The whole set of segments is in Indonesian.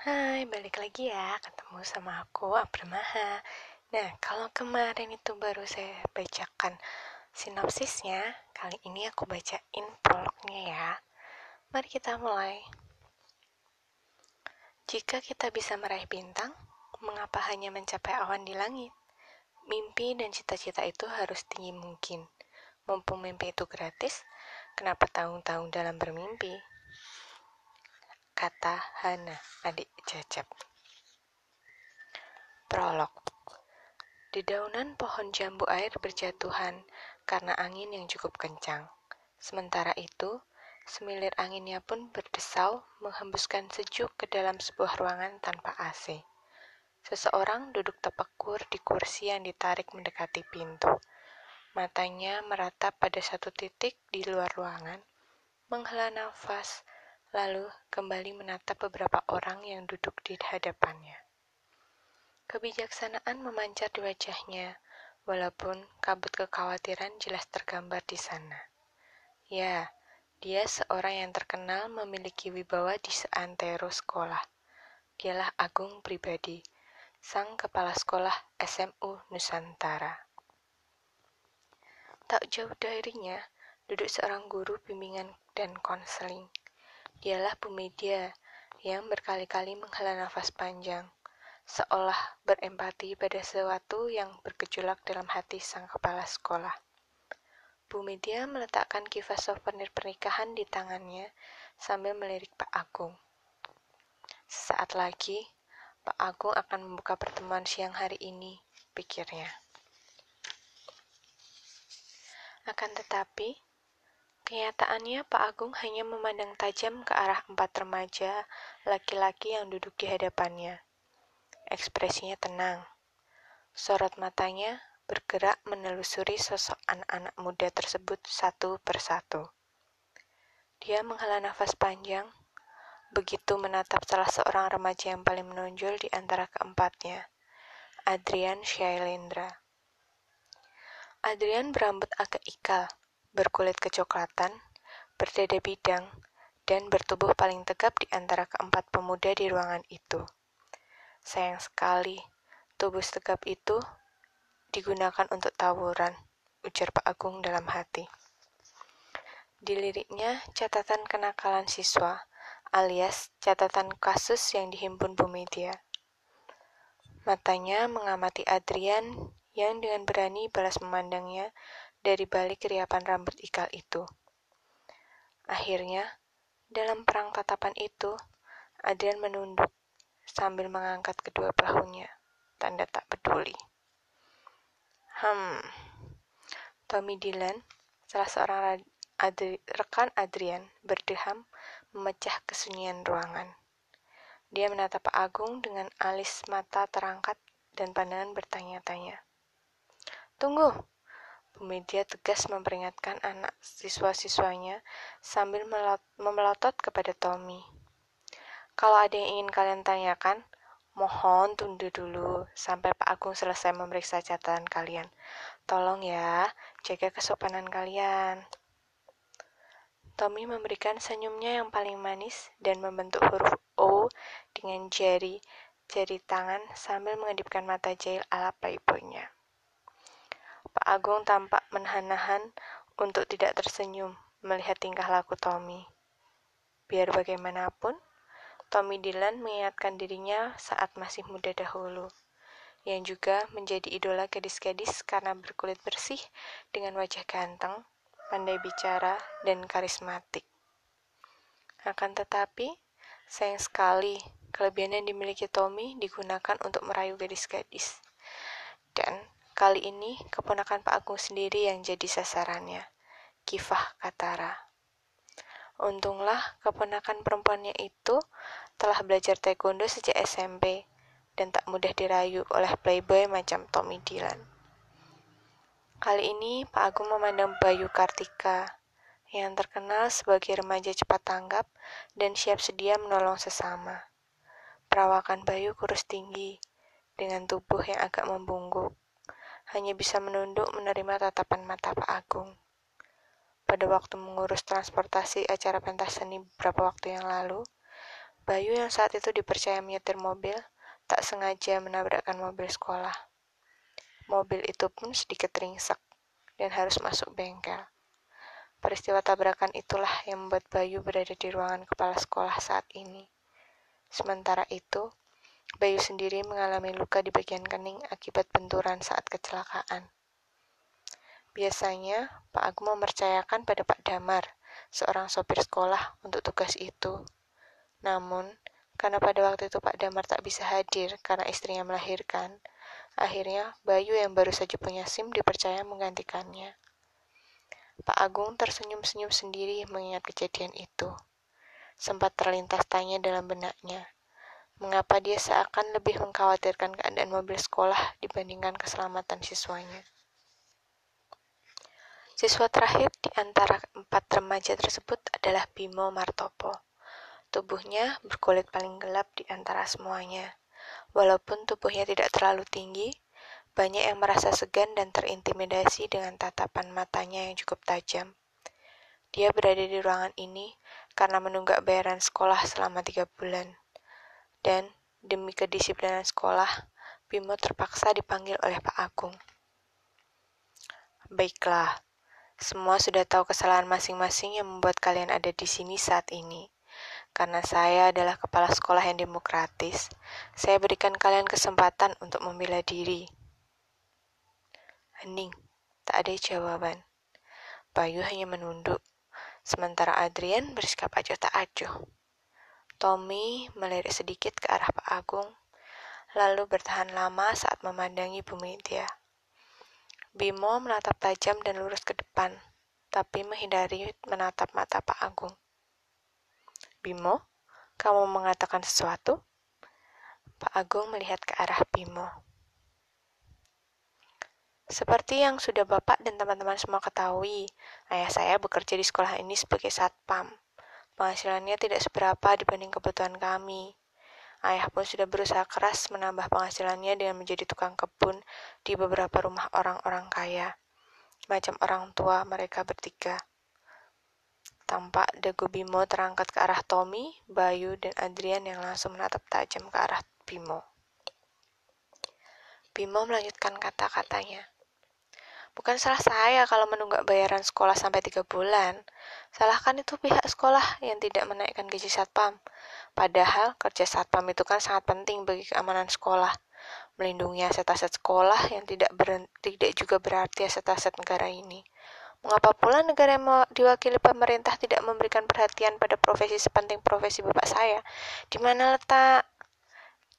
Hai, balik lagi ya, ketemu sama aku, Abramaha. Nah, kalau kemarin itu baru saya bacakan sinopsisnya, kali ini aku bacain prolognya ya. Mari kita mulai. Jika kita bisa meraih bintang, mengapa hanya mencapai awan di langit? Mimpi dan cita-cita itu harus tinggi mungkin. Mumpung mimpi itu gratis, kenapa tahun-tahun dalam bermimpi? Kata Hana, adik Cecep. Prolog Dedaunan pohon jambu air berjatuhan karena angin yang cukup kencang. Sementara itu, semilir anginnya pun berdesau menghembuskan sejuk ke dalam sebuah ruangan tanpa AC. Seseorang duduk tepekur di kursi yang ditarik mendekati pintu. Matanya meratap pada satu titik di luar ruangan, menghela nafas, lalu kembali menatap beberapa orang yang duduk di hadapannya. Kebijaksanaan memancar di wajahnya, walaupun kabut kekhawatiran jelas tergambar di sana. Ya, dia seorang yang terkenal memiliki wibawa di seantero sekolah. Dialah Agung pribadi, sang kepala sekolah SMU Nusantara. Tak jauh darinya, duduk seorang guru bimbingan dan konseling Dialah Bu Media yang berkali-kali menghela nafas panjang, seolah berempati pada sesuatu yang bergejolak dalam hati sang kepala sekolah. Bu Media meletakkan kipas souvenir pernikahan di tangannya sambil melirik Pak Agung. Sesaat lagi, Pak Agung akan membuka pertemuan siang hari ini, pikirnya. Akan tetapi, Kenyataannya, Pak Agung hanya memandang tajam ke arah empat remaja laki-laki yang duduk di hadapannya. Ekspresinya tenang. Sorot matanya bergerak menelusuri sosok anak-anak muda tersebut satu persatu. Dia menghela nafas panjang, begitu menatap salah seorang remaja yang paling menonjol di antara keempatnya, Adrian Shailendra. Adrian berambut agak ikal, berkulit kecoklatan, berdada bidang, dan bertubuh paling tegap di antara keempat pemuda di ruangan itu. Sayang sekali, tubuh tegap itu digunakan untuk tawuran, ujar Pak Agung dalam hati. Di liriknya catatan kenakalan siswa, alias catatan kasus yang dihimpun Bu Media. Matanya mengamati Adrian yang dengan berani balas memandangnya dari balik keriapan rambut ikal itu. Akhirnya, dalam perang tatapan itu, Adrian menunduk sambil mengangkat kedua bahunya, tanda tak peduli. Hmm, Tommy Dylan, salah seorang Adri rekan Adrian, berdeham memecah kesunyian ruangan. Dia menatap Agung dengan alis mata terangkat dan pandangan bertanya-tanya. Tunggu, Bu Media tegas memperingatkan anak siswa-siswanya sambil memelotot kepada Tommy. Kalau ada yang ingin kalian tanyakan, mohon tunda dulu sampai Pak Agung selesai memeriksa catatan kalian. Tolong ya, jaga kesopanan kalian. Tommy memberikan senyumnya yang paling manis dan membentuk huruf O dengan jari jari tangan sambil mengedipkan mata jahil ala playboynya. Pak Agung tampak menahan-nahan untuk tidak tersenyum melihat tingkah laku Tommy. Biar bagaimanapun, Tommy Dylan mengingatkan dirinya saat masih muda dahulu, yang juga menjadi idola gadis-gadis karena berkulit bersih dengan wajah ganteng, pandai bicara, dan karismatik. Akan tetapi, sayang sekali, kelebihan yang dimiliki Tommy digunakan untuk merayu gadis-gadis. Dan Kali ini, keponakan Pak Agung sendiri yang jadi sasarannya. Kifah Katara. Untunglah keponakan perempuannya itu telah belajar taekwondo sejak SMP dan tak mudah dirayu oleh playboy macam Tommy Dylan. Kali ini Pak Agung memandang Bayu Kartika yang terkenal sebagai remaja cepat tanggap dan siap sedia menolong sesama. Perawakan Bayu kurus tinggi dengan tubuh yang agak membungkuk hanya bisa menunduk menerima tatapan mata Pak Agung. Pada waktu mengurus transportasi acara pentas seni beberapa waktu yang lalu, Bayu yang saat itu dipercaya menyetir mobil, tak sengaja menabrakkan mobil sekolah. Mobil itu pun sedikit ringsek dan harus masuk bengkel. Peristiwa tabrakan itulah yang membuat Bayu berada di ruangan kepala sekolah saat ini. Sementara itu, Bayu sendiri mengalami luka di bagian kening akibat benturan saat kecelakaan. Biasanya, Pak Agung mempercayakan pada Pak Damar, seorang sopir sekolah, untuk tugas itu. Namun, karena pada waktu itu Pak Damar tak bisa hadir karena istrinya melahirkan, akhirnya Bayu yang baru saja punya SIM dipercaya menggantikannya. Pak Agung tersenyum-senyum sendiri mengingat kejadian itu. Sempat terlintas tanya dalam benaknya, mengapa dia seakan lebih mengkhawatirkan keadaan mobil sekolah dibandingkan keselamatan siswanya. Siswa terakhir di antara empat remaja tersebut adalah Bimo Martopo. Tubuhnya berkulit paling gelap di antara semuanya. Walaupun tubuhnya tidak terlalu tinggi, banyak yang merasa segan dan terintimidasi dengan tatapan matanya yang cukup tajam. Dia berada di ruangan ini karena menunggak bayaran sekolah selama tiga bulan. Dan demi kedisiplinan sekolah, Bimo terpaksa dipanggil oleh Pak Agung. Baiklah, semua sudah tahu kesalahan masing-masing yang membuat kalian ada di sini saat ini. Karena saya adalah kepala sekolah yang demokratis, saya berikan kalian kesempatan untuk membela diri. Hening, tak ada jawaban. Bayu hanya menunduk, sementara Adrian bersikap acuh tak acuh. Tommy melirik sedikit ke arah Pak Agung, lalu bertahan lama saat memandangi Bu Media. Bimo menatap tajam dan lurus ke depan, tapi menghindari menatap mata Pak Agung. Bimo, kamu mengatakan sesuatu? Pak Agung melihat ke arah Bimo. Seperti yang sudah Bapak dan teman-teman semua ketahui, ayah saya bekerja di sekolah ini sebagai satpam. Penghasilannya tidak seberapa dibanding kebutuhan kami. Ayah pun sudah berusaha keras menambah penghasilannya dengan menjadi tukang kebun di beberapa rumah orang-orang kaya, macam orang tua mereka bertiga. Tampak dagu Bimo terangkat ke arah Tommy, Bayu, dan Adrian yang langsung menatap tajam ke arah Bimo. Bimo melanjutkan kata-katanya. Bukan salah saya kalau menunggak bayaran sekolah sampai tiga bulan. Salahkan itu pihak sekolah yang tidak menaikkan gaji satpam. Padahal kerja satpam itu kan sangat penting bagi keamanan sekolah. Melindungi aset-aset sekolah yang tidak, tidak juga berarti aset-aset negara ini. Mengapa pula negara yang diwakili pemerintah tidak memberikan perhatian pada profesi sepenting profesi bapak saya? Di mana letak?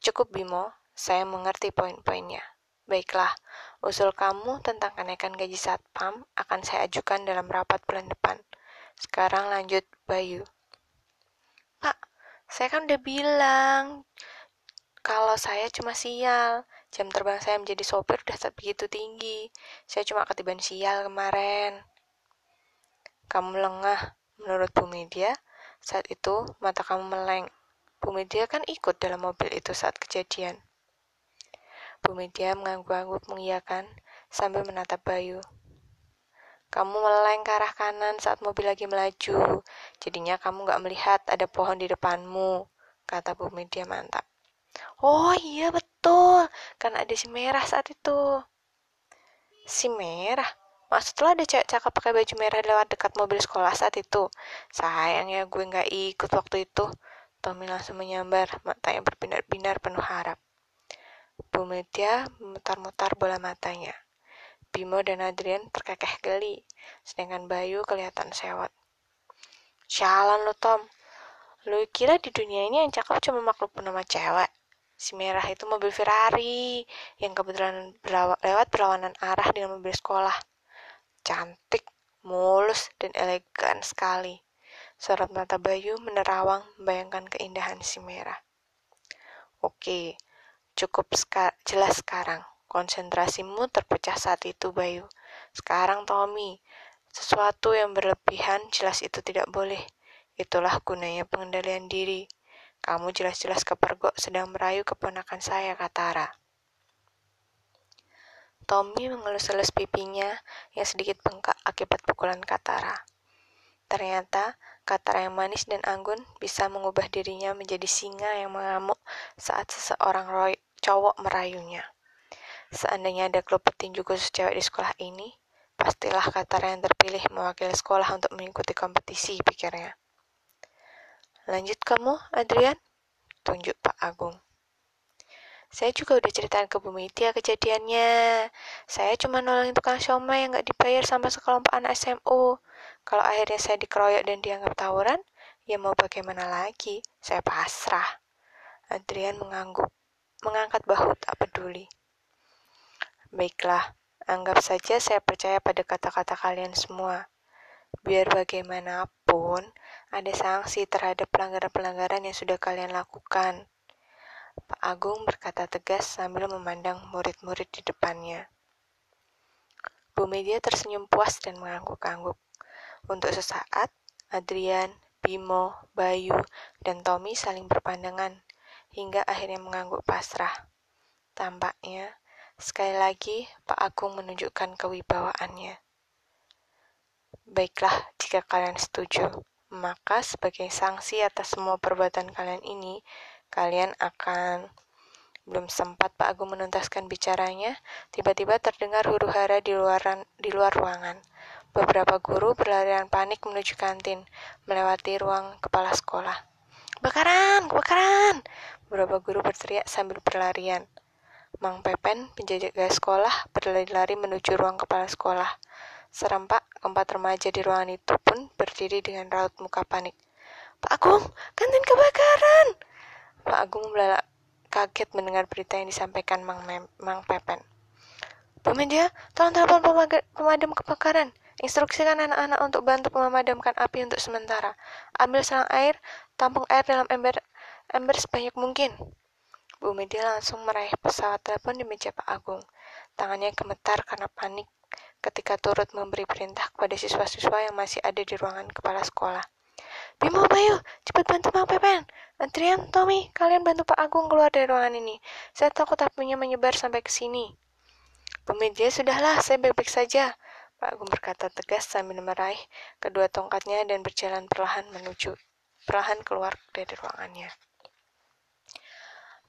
Cukup Bimo, saya mengerti poin-poinnya. Baiklah, usul kamu tentang kenaikan gaji satpam akan saya ajukan dalam rapat bulan depan. Sekarang lanjut Bayu. Pak, saya kan udah bilang kalau saya cuma sial. Jam terbang saya menjadi sopir udah tak begitu tinggi. Saya cuma ketiban sial kemarin. Kamu lengah, menurut Bu Media. Saat itu, mata kamu meleng. Bu Media kan ikut dalam mobil itu saat kejadian. Bu Media mengangguk-angguk mengiyakan sambil menatap Bayu. Kamu meleng ke arah kanan saat mobil lagi melaju. Jadinya kamu gak melihat ada pohon di depanmu, kata Bu Media mantap. Oh iya betul, kan ada si merah saat itu. Si merah? Maksud lo ada cewek cakep pakai baju merah lewat dekat mobil sekolah saat itu? Sayang ya gue nggak ikut waktu itu. Tommy langsung menyambar, matanya berbinar-binar penuh harap. Bu memutar-mutar bola matanya. Bimo dan Adrian terkekeh geli, sedangkan Bayu kelihatan sewot. Sialan lo Tom, lu kira di dunia ini yang cakep cuma makhluk bernama cewek? Si merah itu mobil Ferrari yang kebetulan lewat berlawanan arah dengan mobil sekolah cantik, mulus, dan elegan sekali. Sorot mata Bayu menerawang membayangkan keindahan si merah. Oke, cukup ska jelas sekarang. Konsentrasimu terpecah saat itu, Bayu. Sekarang, Tommy, sesuatu yang berlebihan jelas itu tidak boleh. Itulah gunanya pengendalian diri. Kamu jelas-jelas kepergok sedang merayu keponakan saya, kata Ara. Tommy mengelus-elus pipinya yang sedikit bengkak akibat pukulan Katara. Ternyata Kata yang manis dan anggun bisa mengubah dirinya menjadi singa yang mengamuk saat seseorang roy cowok merayunya. Seandainya ada klub petinju khusus cewek di sekolah ini, pastilah kata yang terpilih mewakili sekolah untuk mengikuti kompetisi, pikirnya. Lanjut kamu, Adrian? Tunjuk Pak Agung. Saya juga udah ceritain ke Bu Media kejadiannya. Saya cuma nolongin tukang siomay yang gak dibayar sama sekelompok anak SMU. Kalau akhirnya saya dikeroyok dan dianggap tawuran, ya mau bagaimana lagi? Saya pasrah. Adrian mengangguk, mengangkat bahu tak peduli. Baiklah, anggap saja saya percaya pada kata-kata kalian semua. Biar bagaimanapun, ada sanksi terhadap pelanggaran-pelanggaran yang sudah kalian lakukan. Pak Agung berkata tegas sambil memandang murid-murid di depannya. Bu Media tersenyum puas dan mengangguk-angguk. Untuk sesaat, Adrian, Bimo, Bayu, dan Tommy saling berpandangan, hingga akhirnya mengangguk pasrah. Tampaknya, sekali lagi Pak Agung menunjukkan kewibawaannya. Baiklah, jika kalian setuju, maka sebagai sanksi atas semua perbuatan kalian ini, Kalian akan belum sempat Pak Agung menuntaskan bicaranya, tiba-tiba terdengar huru hara di, luaran, di luar ruangan. Beberapa guru berlarian panik menuju kantin, melewati ruang kepala sekolah. Kebakaran! Kebakaran! Beberapa guru berteriak sambil berlarian. Mang Pepen, penjaga sekolah, berlari-lari menuju ruang kepala sekolah. Serempak, keempat remaja di ruangan itu pun berdiri dengan raut muka panik. Pak Agung, kantin kebakaran! Pak Agung melalak kaget mendengar berita yang disampaikan Mang, Mem Mang Pepen. Bu Media, tolong telepon pemadam kebakaran. Instruksikan anak-anak untuk bantu memadamkan api untuk sementara. Ambil selang air, tampung air dalam ember ember sebanyak mungkin. Bu Media langsung meraih pesawat telepon di meja Pak Agung. Tangannya gemetar karena panik ketika turut memberi perintah kepada siswa-siswa yang masih ada di ruangan kepala sekolah. Bimo, Bayu, cepat bantu Bang Pepen. Adrian, Tommy, kalian bantu Pak Agung keluar dari ruangan ini. Saya takut apinya menyebar sampai ke sini. Bu Media, sudahlah, saya baik-baik saja. Pak Agung berkata tegas sambil meraih kedua tongkatnya dan berjalan perlahan menuju perlahan keluar dari ruangannya.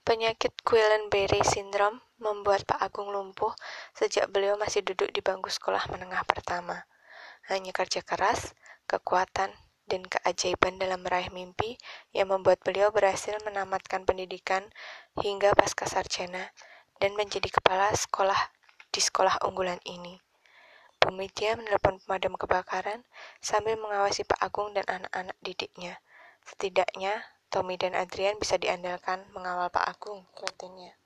Penyakit Guillain-Barré syndrome membuat Pak Agung lumpuh sejak beliau masih duduk di bangku sekolah menengah pertama. Hanya kerja keras, kekuatan, dan keajaiban dalam meraih mimpi yang membuat beliau berhasil menamatkan pendidikan hingga pasca sarjana dan menjadi kepala sekolah di sekolah unggulan ini. Bu Media menelepon pemadam kebakaran sambil mengawasi Pak Agung dan anak-anak didiknya. Setidaknya, Tommy dan Adrian bisa diandalkan mengawal Pak Agung rutinnya.